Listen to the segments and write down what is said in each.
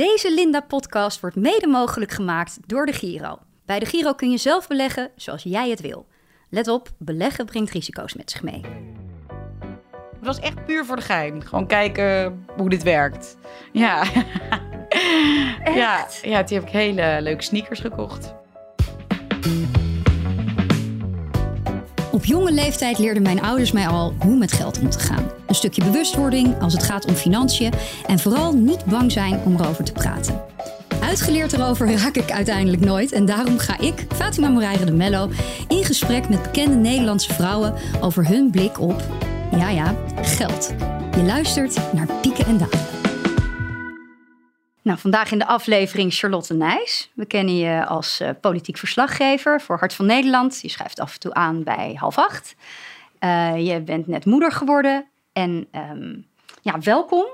Deze Linda-podcast wordt mede mogelijk gemaakt door de Giro. Bij de Giro kun je zelf beleggen zoals jij het wil. Let op, beleggen brengt risico's met zich mee. Het was echt puur voor de gein. Gewoon kijken hoe dit werkt. Ja. Ja, ja, toen heb ik hele leuke sneakers gekocht. Op jonge leeftijd leerden mijn ouders mij al hoe met geld om te gaan. Een stukje bewustwording als het gaat om financiën en vooral niet bang zijn om erover te praten. Uitgeleerd erover raak ik uiteindelijk nooit en daarom ga ik, Fatima Moreira de Mello, in gesprek met bekende Nederlandse vrouwen over hun blik op, ja ja, geld. Je luistert naar Pieken en Dalen. Nou, vandaag in de aflevering Charlotte Nijs. We kennen je als eh, politiek verslaggever voor Hart van Nederland. Je schrijft af en toe aan bij half acht. Eh, je bent net moeder geworden. En ehm, ja, welkom.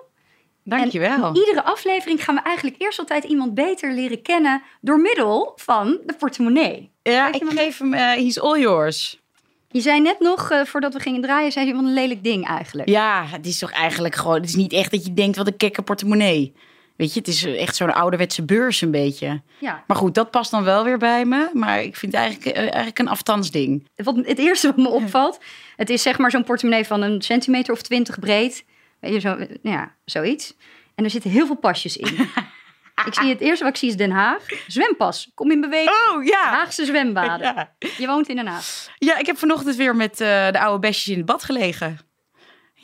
Dankjewel. En in iedere aflevering gaan we eigenlijk eerst altijd iemand beter leren kennen door middel van de portemonnee. Ja, ik geef hem, eh he's all yours. Je zei net nog, eh, voordat we gingen draaien, zei je wat een lelijk ding eigenlijk. Ja, het is toch eigenlijk gewoon... Het is niet echt dat je denkt, wat een kekke portemonnee. Weet je, het is echt zo'n ouderwetse beurs een beetje. Ja. Maar goed, dat past dan wel weer bij me. Maar ik vind het eigenlijk, eh, eigenlijk een afstandsding. Wat, het eerste wat me opvalt, het is zeg maar zo'n portemonnee van een centimeter of twintig breed. Weet je, zo, nou ja, zoiets. En er zitten heel veel pasjes in. ik zie het eerste wat ik zie is Den Haag. Zwempas, kom in beweging. Oh, ja! Haagse zwembaden. Ja. Je woont in Den Haag. Ja, ik heb vanochtend weer met eh, de oude besjes in het bad gelegen.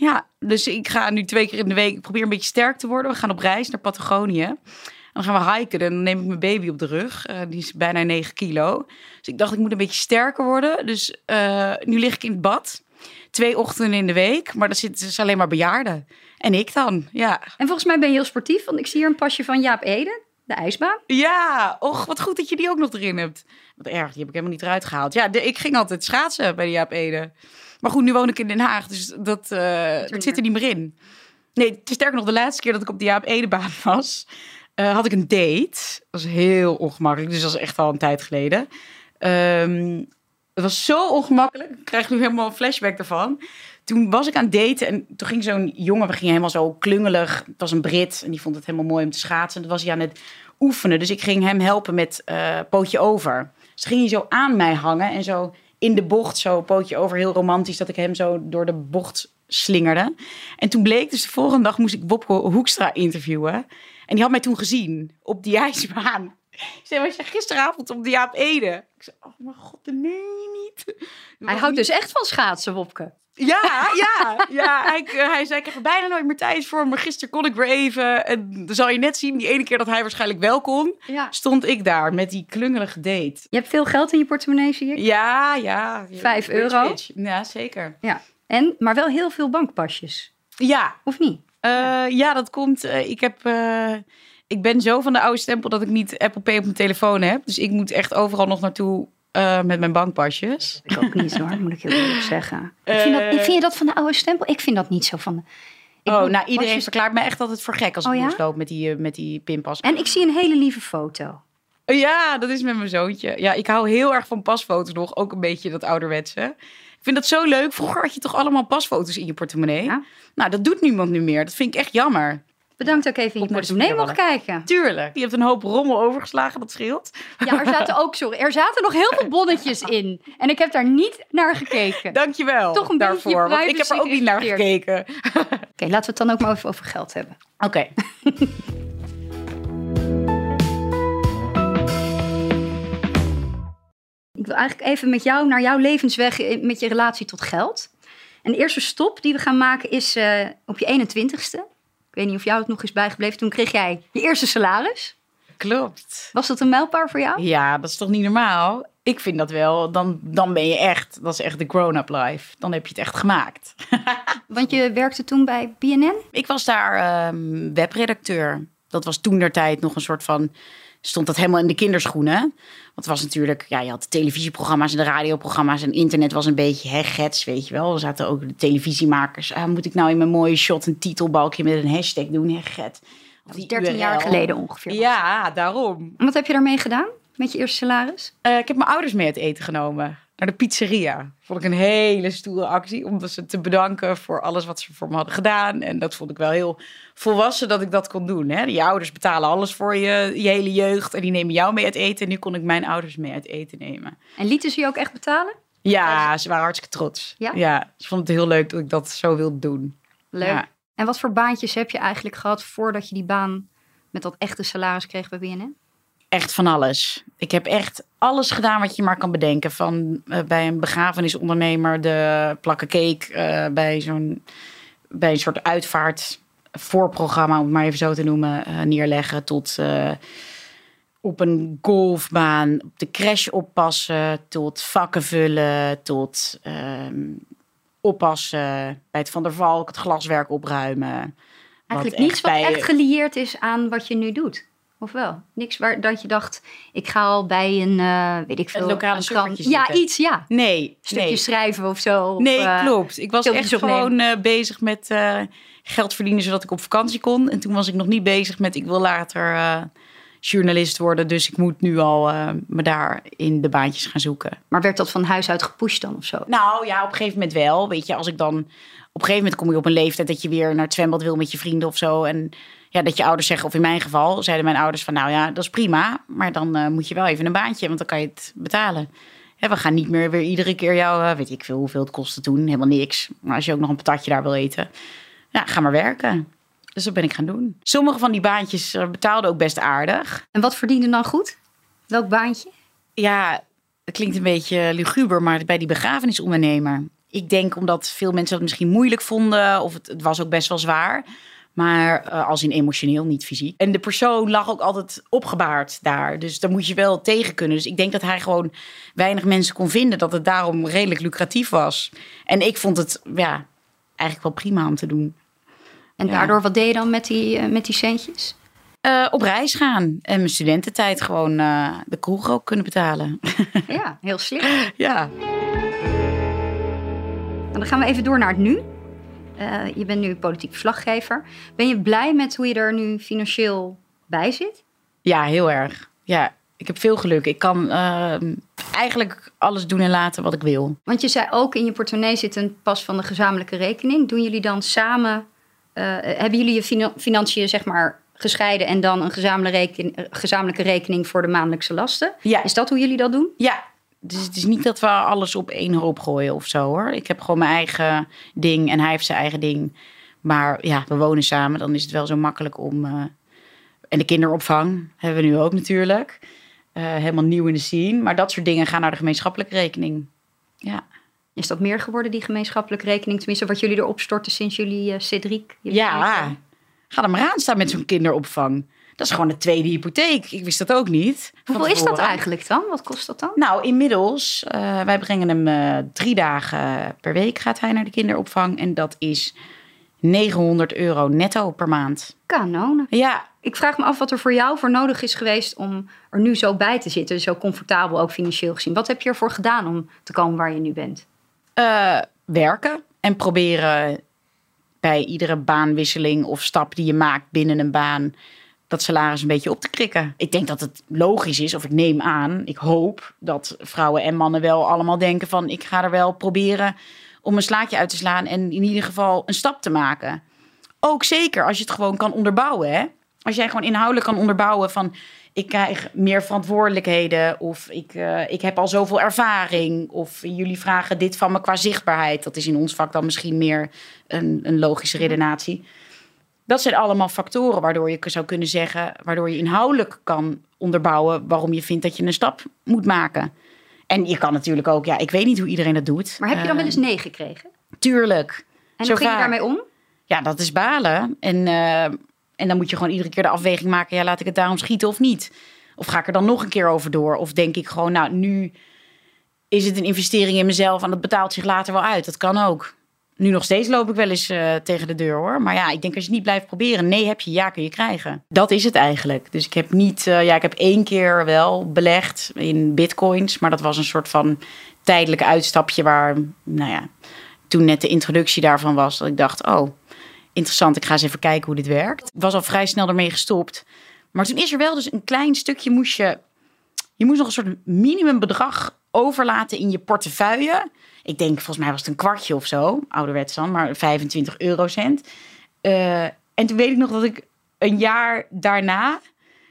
Ja, dus ik ga nu twee keer in de week... Ik probeer een beetje sterk te worden. We gaan op reis naar Patagonië. En dan gaan we hiken. En dan neem ik mijn baby op de rug. Eh, die is bijna 9 kilo. Dus ik dacht, ik moet een beetje sterker worden. Dus eh, nu lig ik in het bad. Twee ochtenden in de week. Maar dat zitten dus alleen maar bejaarden. En ik dan, ja. En volgens mij ben je heel sportief, want ik zie hier een pasje van Jaap Ede, de ijsbaan. Ja, och, wat goed dat je die ook nog erin hebt. Wat erg, die heb ik helemaal niet eruit gehaald. Ja, de- ik ging altijd schaatsen bij de Jaap Ede. Maar goed, nu woon ik in Den Haag, dus dat, eh, dat zit er niet meer in. Nee, sterker nog, de laatste keer dat ik op de Jaap Edebaan was, eh, had ik een date. Dat was heel ongemakkelijk, dus dat is echt al een tijd geleden. Ehm, het was zo ongemakkelijk. Ik krijg nu helemaal een flashback ervan. Toen was ik aan het daten en toen ging zo'n jongen, we gingen helemaal zo klungelig. Het was een Brit en die vond het helemaal mooi om te schaatsen. En toen was hij aan het oefenen, dus ik ging hem helpen met eh, pootje over. Dus ging hij zo aan mij hangen en zo in de bocht, zo pootje over, heel romantisch, dat ik hem zo door de bocht slingerde. En toen bleek, dus de volgende dag moest ik Wopke Hoekstra interviewen. En die had mij toen gezien op die ijsbaan. Zei, was je gisteravond op de Jaap Ede? Ik zei, oh mijn god, je niet. Hij houdt dus echt van schaatsen, Wopke. Ja, ja, ja. Hij, hij zei, ik heb er bijna nooit meer tijd voor, maar gisteren kon ik weer even. En dan zal je net zien, die ene keer dat hij waarschijnlijk wel kon, Ja. stond ik daar met die klungelige date. Je hebt veel geld in je portemonnee, zie ik. Ja, ja. Vijf euro? bitch. Ja, zeker. Ja. En, maar wel heel veel bankpasjes. Ja, Of niet? eh, ja dat komt. eh, ik heb... eh, ik ben zo van de oude stempel dat ik niet Apple Pay op mijn telefoon heb. Dus ik moet echt overal nog naartoe eh, met mijn bankpasjes. Ik ook niet hoor, moet ik heel eerlijk zeggen. Ik vind, dat, Eh. vind je dat van de oude stempel? Ik vind dat niet zo van de... Ik oh, nou iedereen pasjes- verklaart me echt altijd voor gek als ik Oh ja? loop met die, eh, met die pinpas. En ik zie een hele lieve foto. Ja, dat is met mijn zoontje. Ja, ik hou heel erg van pasfoto's nog. Ook een beetje dat ouderwetse. Ik vind dat zo leuk. Vroeger had je toch allemaal pasfoto's in je portemonnee? Ja. Nou, dat doet niemand nu meer. Dat vind ik echt jammer. Bedankt ik even in je portemonnee mocht kijken. Tuurlijk. Je hebt een hoop rommel overgeslagen, dat scheelt. Ja, er zaten ook, sorry, er zaten nog heel veel bonnetjes in. En ik heb daar niet naar gekeken. Dankjewel Toch een beetje daarvoor. Want ik heb er ook niet naar gekeken. Oké, laten we het dan ook maar even over geld hebben. Oké. Ik wil eigenlijk even met jou naar jouw levensweg eh, met je relatie tot geld. En de eerste stop die we gaan maken is eh, op je 21ste. Ik weet niet of jou het nog is bijgebleven. Toen kreeg jij je eerste salaris. Klopt. Was dat een mijlpaal voor jou? Ja, dat is toch niet normaal? Ik vind dat wel. Dan, dan ben je echt, dat is echt de grown-up life. Dan heb je het echt gemaakt. Want je werkte toen bij BNN. Ik was daar ehm, webredacteur. Dat was toen der tijd nog een soort van. Stond dat helemaal in de kinderschoenen. Want het was natuurlijk, ja, je had de televisieprogramma's en de radioprogramma's en internet was een beetje hè, gets, weet je wel. Er zaten ook de televisiemakers. Ah, moet ik nou in mijn mooie shot een titelbalkje met een hashtag doen, hè, get. Of die 13 jaar geleden ongeveer. Ja, daarom. En wat heb je daarmee gedaan? Met je eerste salaris? Eh, ik heb mijn ouders mee uit eten genomen. Naar de pizzeria. Vond ik een hele stoere actie om ze te bedanken voor alles wat ze voor me hadden gedaan. En dat vond ik wel heel volwassen dat ik dat kon doen. Hè? Je ouders betalen alles voor je, je hele jeugd en die nemen jou mee uit eten. En nu kon ik mijn ouders mee uit eten nemen. En lieten ze je ook echt betalen? Ja, ze waren hartstikke trots. Ja? Ja, ze vonden het heel leuk dat ik dat zo wilde doen. Leuk. Ja. En wat voor baantjes heb je eigenlijk gehad voordat je die baan met dat echte salaris kreeg bij BNN? Echt van alles. Ik heb echt alles gedaan wat je maar kan bedenken. Van eh, bij een begrafenisondernemer de plakken cake. eh, bij, zo'n, bij een soort uitvaart voorprogramma, om het maar even zo te noemen, eh, neerleggen. Tot op een golfbaan, op de crash oppassen. Tot vakken vullen. Tot ehm, oppassen bij het Van der Valk, het glaswerk opruimen. Eigenlijk Wat niets wat echt gelieerd is aan wat je nu doet. Of wel? Niks waar dat je dacht, ik ga al bij een, eh, weet ik veel, lokale een krant- suffertje Ja, iets, ja. Nee, Stukje nee. schrijven of zo. of, Nee, eh, klopt. Ik was echt opnemen. gewoon eh, bezig met geld verdienen zodat ik op vakantie kon. En toen was ik nog niet bezig met ik wil later journalist worden. Dus ik moet nu al me daar in de baantjes gaan zoeken. Maar werd dat van huis uit gepusht dan of zo? Nou ja, op een gegeven moment wel. Weet je, als ik dan... Op een gegeven moment kom je op een leeftijd dat je weer naar het zwembad wil met je vrienden of zo. En ja, dat je ouders zeggen, of in mijn geval zeiden mijn ouders van... Nou ja, dat is prima, maar dan eh, moet je wel even een baantje, want dan kan je het betalen. Hè, we gaan niet meer weer iedere keer jou, eh, weet ik veel hoeveel het kostte toen, helemaal niks. Maar als je ook nog een patatje daar wil eten, ja, ga maar werken. Dus dat ben ik gaan doen. Sommige van die baantjes eh, betaalden ook best aardig. En wat verdiende dan goed? Welk baantje? Ja, het klinkt een beetje luguber, maar bij die begrafenisondernemer. Ik denk omdat veel mensen dat misschien moeilijk vonden, of het, het was ook best wel zwaar. Maar eh, als in emotioneel, niet fysiek. En de persoon lag ook altijd opgebaard daar. Dus daar moet je wel tegen kunnen. Dus ik denk dat hij gewoon weinig mensen kon vinden. Dat het daarom redelijk lucratief was. En ik vond het ja, eigenlijk wel prima om te doen. En Ja. daardoor, wat deed je dan met die, eh, met die centjes? Eh, op reis gaan. En mijn studententijd gewoon de kroeg ook kunnen betalen. Ja, heel slim. ja. Nou, dan gaan we even door naar het nu. Eh, je bent nu politiek verslaggever. Ben je blij met hoe je er nu financieel bij zit? Ja, heel erg. Ja, ik heb veel geluk. Ik kan ehm, eigenlijk alles doen en laten wat ik wil. Want je zei ook in je portemonnee zit een pas van de gezamenlijke rekening. Doen jullie dan samen, eh, hebben jullie je fina- financiën zeg maar gescheiden en dan een gezamenlijke, reken- eh, gezamenlijke rekening voor de maandelijkse lasten? Ja. Is dat hoe jullie dat doen? Ja, dus het is niet dat we alles op één hoop gooien of zo hoor. Ik heb gewoon mijn eigen ding en hij heeft zijn eigen ding. Maar ja, we wonen samen, dan is het wel zo makkelijk om. eh, en de kinderopvang hebben we nu ook natuurlijk. Eh, helemaal nieuw in de scene. Maar dat soort dingen gaan naar de gemeenschappelijke rekening. Ja. Is dat meer geworden, die gemeenschappelijke rekening? Tenminste, wat jullie erop storten sinds jullie uh, Cedric? jullie Ja, ga er maar aan staan met zo'n kinderopvang. Dat is gewoon een tweede hypotheek. Ik wist dat ook niet. Hoeveel is dat eigenlijk dan? Wat kost dat dan? Nou, inmiddels, eh, wij brengen hem eh, drie dagen per week gaat hij naar de kinderopvang. En dat is 900 euro netto per maand. Kanonen. Ja, Ik vraag me af wat er voor jou voor nodig is geweest om er nu zo bij te zitten. Zo comfortabel ook financieel gezien. Wat heb je ervoor gedaan om te komen waar je nu bent? eh, werken en proberen bij iedere baanwisseling of stap die je maakt binnen een baan dat salaris een beetje op te krikken. Ik denk dat het logisch is, of ik neem aan, ik hoop dat vrouwen en mannen wel allemaal denken van ik ga er wel proberen om een slaatje uit te slaan en in ieder geval een stap te maken. Ook zeker als je het gewoon kan onderbouwen. Hè? Als jij gewoon inhoudelijk kan onderbouwen van ik krijg meer verantwoordelijkheden of ik, eh, ik heb al zoveel ervaring of jullie vragen dit van me qua zichtbaarheid. Dat is in ons vak dan misschien meer een, een logische redenatie. Dat zijn allemaal factoren waardoor je zou kunnen zeggen, waardoor je inhoudelijk kan onderbouwen waarom je vindt dat je een stap moet maken. En je kan natuurlijk ook, ja, ik weet niet hoe iedereen dat doet. Maar heb je dan wel eens nee gekregen? Tuurlijk. En zo hoe ging je daarmee om? Ja, dat is balen. En, eh, en dan moet je gewoon iedere keer de afweging maken. Ja, laat ik het daarom schieten of niet? Of ga ik er dan nog een keer over door? Of denk ik gewoon, nou, nu is het een investering in mezelf en dat betaalt zich later wel uit. Dat kan ook. Nu nog steeds loop ik wel eens eh, tegen de deur hoor. Maar ja, ik denk als je niet blijft proberen, nee heb je, ja kun je krijgen. Dat is het eigenlijk. Dus ik heb niet, eh, ja, ik heb één keer wel belegd in bitcoins. Maar dat was een soort van tijdelijk uitstapje waar, nou ja, toen net de introductie daarvan was, dat ik dacht, oh, interessant, ik ga eens even kijken hoe dit werkt. Was al vrij snel ermee gestopt. Maar toen is er wel dus een klein stukje moest je, je moest nog een soort minimumbedrag overlaten in je portefeuille. Ik denk, volgens mij was het een kwartje of zo, ouderwets dan, maar 25 eurocent. Uh, en toen weet ik nog dat ik een jaar daarna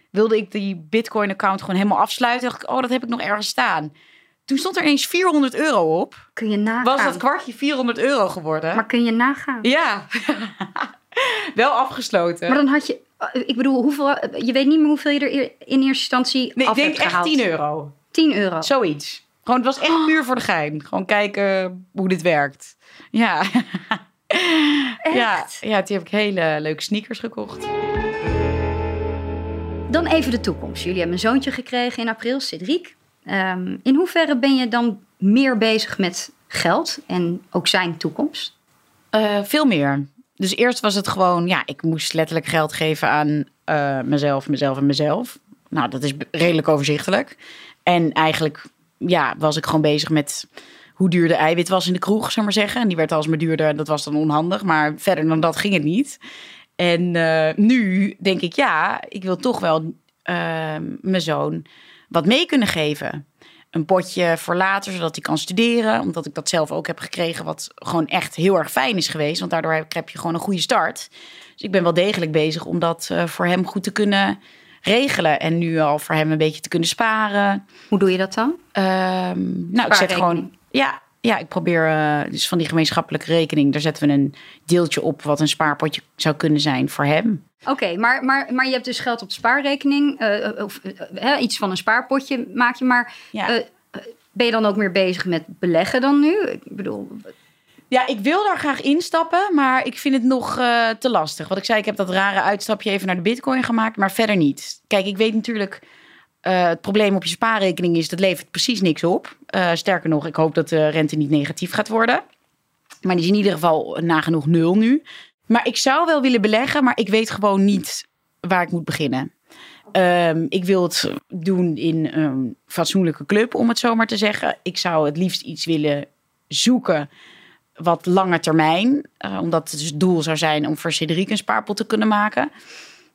wilde ik die Bitcoin-account gewoon helemaal afsluiten. Dacht ik, oh, dat heb ik nog ergens staan. Toen stond er eens 400 euro op. Kun je nagaan? Was dat kwartje 400 euro geworden? Maar kun je nagaan? Ja. Wel afgesloten. Maar dan had je, ik bedoel, hoeveel, je weet niet meer hoeveel je er in eerste instantie nee, af ik denk echt 10 euro. 10 euro. Zoiets. Gewoon, het was echt puur voor de gein. Gewoon kijken hoe dit werkt. Ja. Ja, ja, toen heb ik hele leuke sneakers gekocht. Dan even de toekomst. Jullie hebben een zoontje gekregen in april, Cedric. Um, in hoeverre ben je dan meer bezig met geld en ook zijn toekomst? Uh, veel meer. Dus eerst was het gewoon, ja, ik moest letterlijk geld geven aan uh, mezelf, mezelf en mezelf. Nou, dat is redelijk overzichtelijk. En eigenlijk, ja, was ik gewoon bezig met hoe duur de eiwit was in de kroeg, zou maar zeggen. En die werd alsmaar duurder en dat was dan onhandig. Maar verder dan dat ging het niet. En uh, nu denk ik, ja, ik wil toch wel uh, mijn zoon wat mee kunnen geven. Een potje voor later, zodat hij kan studeren. Omdat ik dat zelf ook heb gekregen, wat gewoon echt heel erg fijn is geweest. Want daardoor heb je gewoon een goede start. Dus ik ben wel degelijk bezig om dat uh, voor hem goed te kunnen regelen. En nu al voor hem een beetje te kunnen sparen. Hoe doe je dat dan? nou, ik zet gewoon ja, ja, ik probeer uh, dus van die gemeenschappelijke rekening, daar zetten we een deeltje op wat een spaarpotje zou kunnen zijn voor hem. Oké, okay, maar, maar, maar je hebt dus geld op de spaarrekening, uh, of uh, iets van een spaarpotje maak je, maar ja. ben je dan ook meer bezig met beleggen dan nu? Ik bedoel. Ja, ik wil daar graag instappen, maar ik vind het nog te lastig. Wat ik zei, ik heb dat rare uitstapje even naar de bitcoin gemaakt, maar verder niet. Kijk, ik weet natuurlijk uh, het probleem op je spaarrekening is, dat levert precies niks op. Uh, sterker nog, ik hoop dat de rente niet negatief gaat worden. Maar die is in ieder geval nagenoeg nul nu. Maar ik zou wel willen beleggen, maar ik weet gewoon niet waar ik moet beginnen. Um, ik wil het doen in een fatsoenlijke club, om het zo maar te zeggen. Ik zou het liefst iets willen zoeken wat lange termijn. Uh, omdat het dus doel zou zijn om voor Cedric een spaarpot te kunnen maken.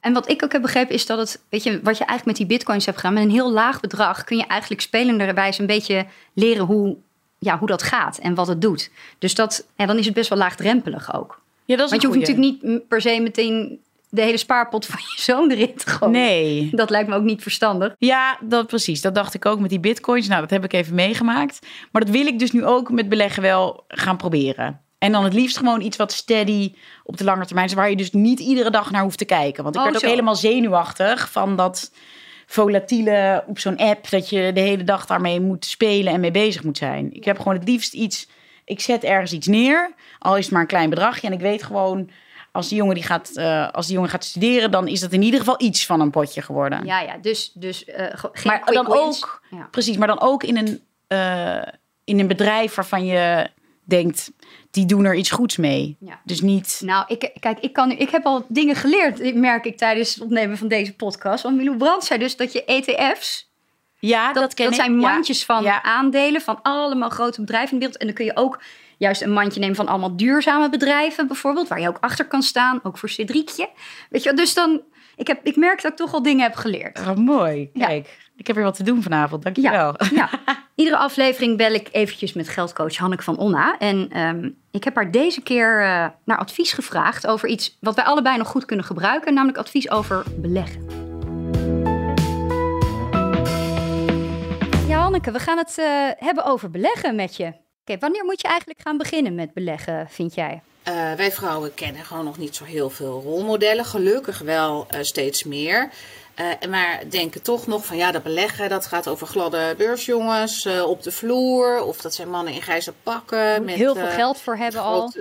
En wat ik ook heb begrepen is dat het, weet je, wat je eigenlijk met die bitcoins hebt gedaan, met een heel laag bedrag kun je eigenlijk spelenderwijs een beetje leren hoe, ja, hoe dat gaat en wat het doet. Dus dat, en dan is het best wel laagdrempelig ook. Ja, dat is Want je hoeft natuurlijk niet per se meteen de hele spaarpot van je zoon erin te gooien. Nee. Dat lijkt me ook niet verstandig. Ja, dat precies. Dat dacht ik ook met die bitcoins. Nou, dat heb ik even meegemaakt. Maar dat wil ik dus nu ook met beleggen wel gaan proberen. En dan het liefst gewoon iets wat steady op de lange termijn is, waar je dus niet iedere dag naar hoeft te kijken. Want ik Oh, werd ook zo. helemaal zenuwachtig van dat volatiele op zo'n app, dat je de hele dag daarmee moet spelen en mee bezig moet zijn. Ik heb gewoon het liefst iets, ik zet ergens iets neer, al is het maar een klein bedragje. En ik weet gewoon, als die jongen, die gaat, eh, als die jongen gaat studeren, dan is dat in ieder geval iets van een potje geworden. Ja, ja. Dus, dus eh, ge- geen maar dan wins. ook, Ja. precies, maar dan ook in een, eh, in een bedrijf waarvan je denkt, die doen er iets goeds mee. Ja. Dus niet. Nou, ik, kijk, ik, kan, nu- ik heb al dingen geleerd, merk ik tijdens het opnemen van deze podcast. Want Milou Brandt zei dus dat je ETF's, Ja, dat, ken dat ik. zijn Ja. mandjes van Ja. aandelen van allemaal grote bedrijven in de wereld. En dan kun je ook juist een mandje nemen van allemaal duurzame bedrijven bijvoorbeeld, waar je ook achter kan staan, ook voor Cedricje. Weet je, wel, dus dan, ik, heb, ik merk dat ik toch al dingen heb geleerd. Oh, mooi. Ja. Kijk, ik heb weer wat te doen vanavond. Dankjewel. Ja. Iedere aflevering bel ik eventjes met geldcoach Hanneke van Onna. En ehm, ik heb haar deze keer eh, naar advies gevraagd over iets wat wij allebei nog goed kunnen gebruiken. Namelijk advies over beleggen. Ja, Hanneke, we gaan het eh, hebben over beleggen met je. Oké, wanneer moet je eigenlijk gaan beginnen met beleggen, vind jij? Eh, wij vrouwen kennen gewoon nog niet zo heel veel rolmodellen. Gelukkig wel eh, steeds meer. Eh, maar denken toch nog van ja, dat beleggen dat gaat over gladde beursjongens op de vloer. Of dat zijn mannen in grijze pakken. Met, Heel veel geld voor hebben al.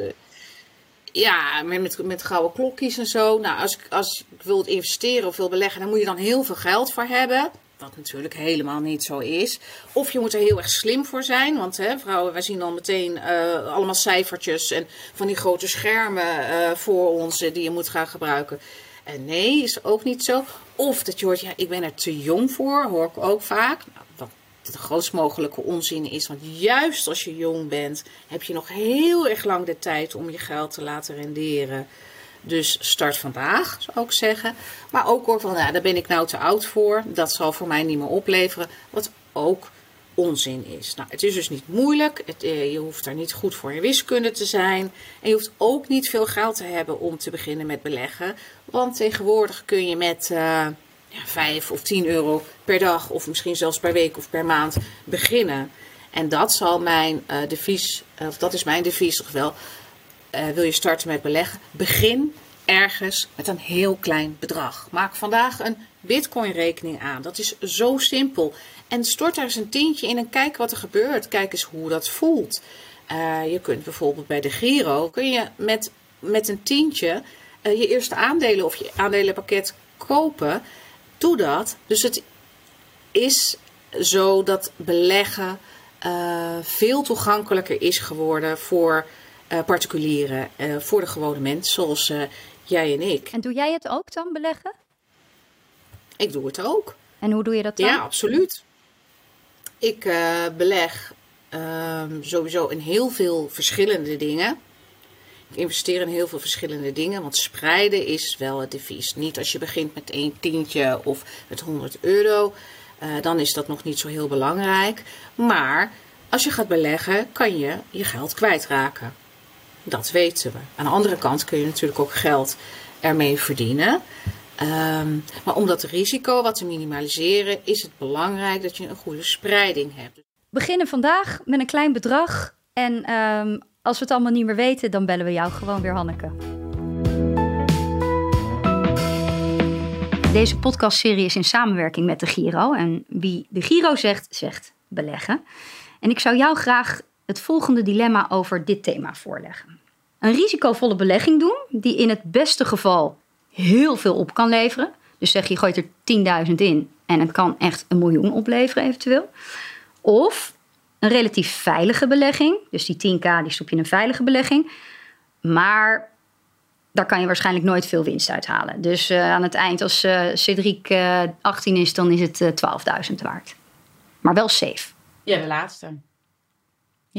ja, met, met, met gouden klokjes en zo. Nou, als ik, als ik wil investeren of wil beleggen, dan moet je dan heel veel geld voor hebben. Wat natuurlijk helemaal niet zo is. Of je moet er heel erg slim voor zijn. Want hè, vrouwen, wij zien dan meteen eh, allemaal cijfertjes en van die grote schermen eh, voor ons eh, die je moet gaan gebruiken. En nee, is ook niet zo. Of dat je hoort, ja, ik ben er te jong voor, hoor ik ook vaak. Nou, wat de grootst mogelijke onzin is. Want juist als je jong bent, heb je nog heel erg lang de tijd om je geld te laten renderen. Dus start vandaag, zou ik zeggen. Maar ook hoor van, nou, daar ben ik nou te oud voor. Dat zal voor mij niet meer opleveren. Wat ook onzin is. Nou, het is dus niet moeilijk. Het, eh, je hoeft daar niet goed voor in wiskunde te zijn. En je hoeft ook niet veel geld te hebben om te beginnen met beleggen. Want tegenwoordig kun je met uh, ja, 5 of 10 euro per dag, of misschien zelfs per week of per maand beginnen. En dat zal mijn uh, devies, of dat is mijn devies toch wel. Wil je starten met beleggen? Begin ergens met een heel klein bedrag. Maak vandaag een Bitcoin-rekening aan. Dat is zo simpel. En stort daar eens een tientje in en kijk wat er gebeurt. Kijk eens hoe dat voelt. Uh, je kunt bijvoorbeeld bij de Giro, kun je met, met een tientje uh, je eerste aandelen of je aandelenpakket kopen. Doe dat. Dus het is zo dat beleggen veel toegankelijker is geworden voor particulieren, voor de gewone mens, zoals jij en ik. En doe jij het ook dan, beleggen? Ik doe het ook. En hoe doe je dat dan? Ja, absoluut. Ik beleg uh, sowieso in heel veel verschillende dingen. Ik investeer in heel veel verschillende dingen, want spreiden is wel het devies. Niet als je begint met een tientje of met 100 euro, dan is dat nog niet zo heel belangrijk. Maar als je gaat beleggen, kan je je geld kwijtraken. Dat weten we. Aan de andere kant kun je natuurlijk ook geld ermee verdienen. Um, maar om dat risico wat te minimaliseren, is het belangrijk dat je een goede spreiding hebt. Beginnen vandaag met een klein bedrag. En um, als we het allemaal niet meer weten, dan bellen we jou gewoon weer, Hanneke. Deze podcastserie is in samenwerking met de Giro. En wie de Giro zegt, zegt beleggen. En ik zou jou graag het volgende dilemma over dit thema voorleggen. Een risicovolle belegging doen, die in het beste geval heel veel op kan leveren. Dus zeg je gooit er 10.000 in en het kan echt een miljoen opleveren eventueel. Of een relatief veilige belegging. Dus die 10k die stop je in een veilige belegging. Maar daar kan je waarschijnlijk nooit veel winst uit halen. Dus uh, aan het eind als uh, Cedric uh, 18 is, dan is het 12.000 waard. Maar wel safe. Ja, de laatste.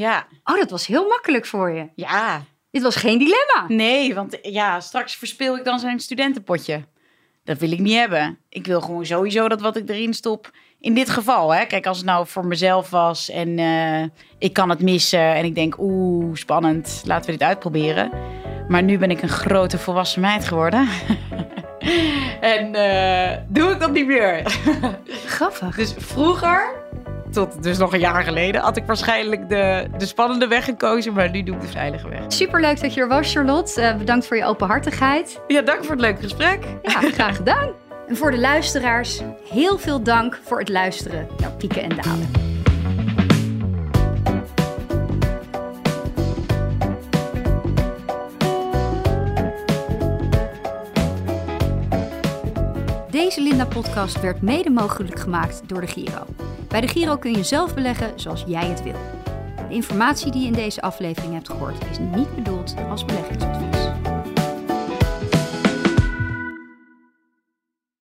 Ja. Oh, dat was heel makkelijk voor je. Ja. Dit was geen dilemma. Nee, want ja, straks verspil ik dan zijn studentenpotje. Dat wil ik niet hebben. Ik wil gewoon sowieso dat wat ik erin stop. In dit geval, hè. Kijk, als het nou voor mezelf was en uh, ik kan het missen. En ik denk, oeh, spannend. Laten we dit uitproberen. Maar nu ben ik een grote volwassen meid geworden. en uh, doe ik dat niet meer. Grappig. Dus vroeger tot dus nog een jaar geleden had ik waarschijnlijk de, de spannende weg gekozen, maar nu doe ik de veilige weg. Superleuk dat je er was, Charlotte. Uh, bedankt voor je openhartigheid. Ja, dank voor het leuke gesprek. Ja, graag gedaan. En voor de luisteraars, heel veel dank voor het luisteren naar Pieken en Dalen. Deze Linda-podcast werd mede mogelijk gemaakt door de Giro. Bij de Giro kun je zelf beleggen zoals jij het wil. De informatie die je in deze aflevering hebt gehoord is niet bedoeld als beleggingsadvies.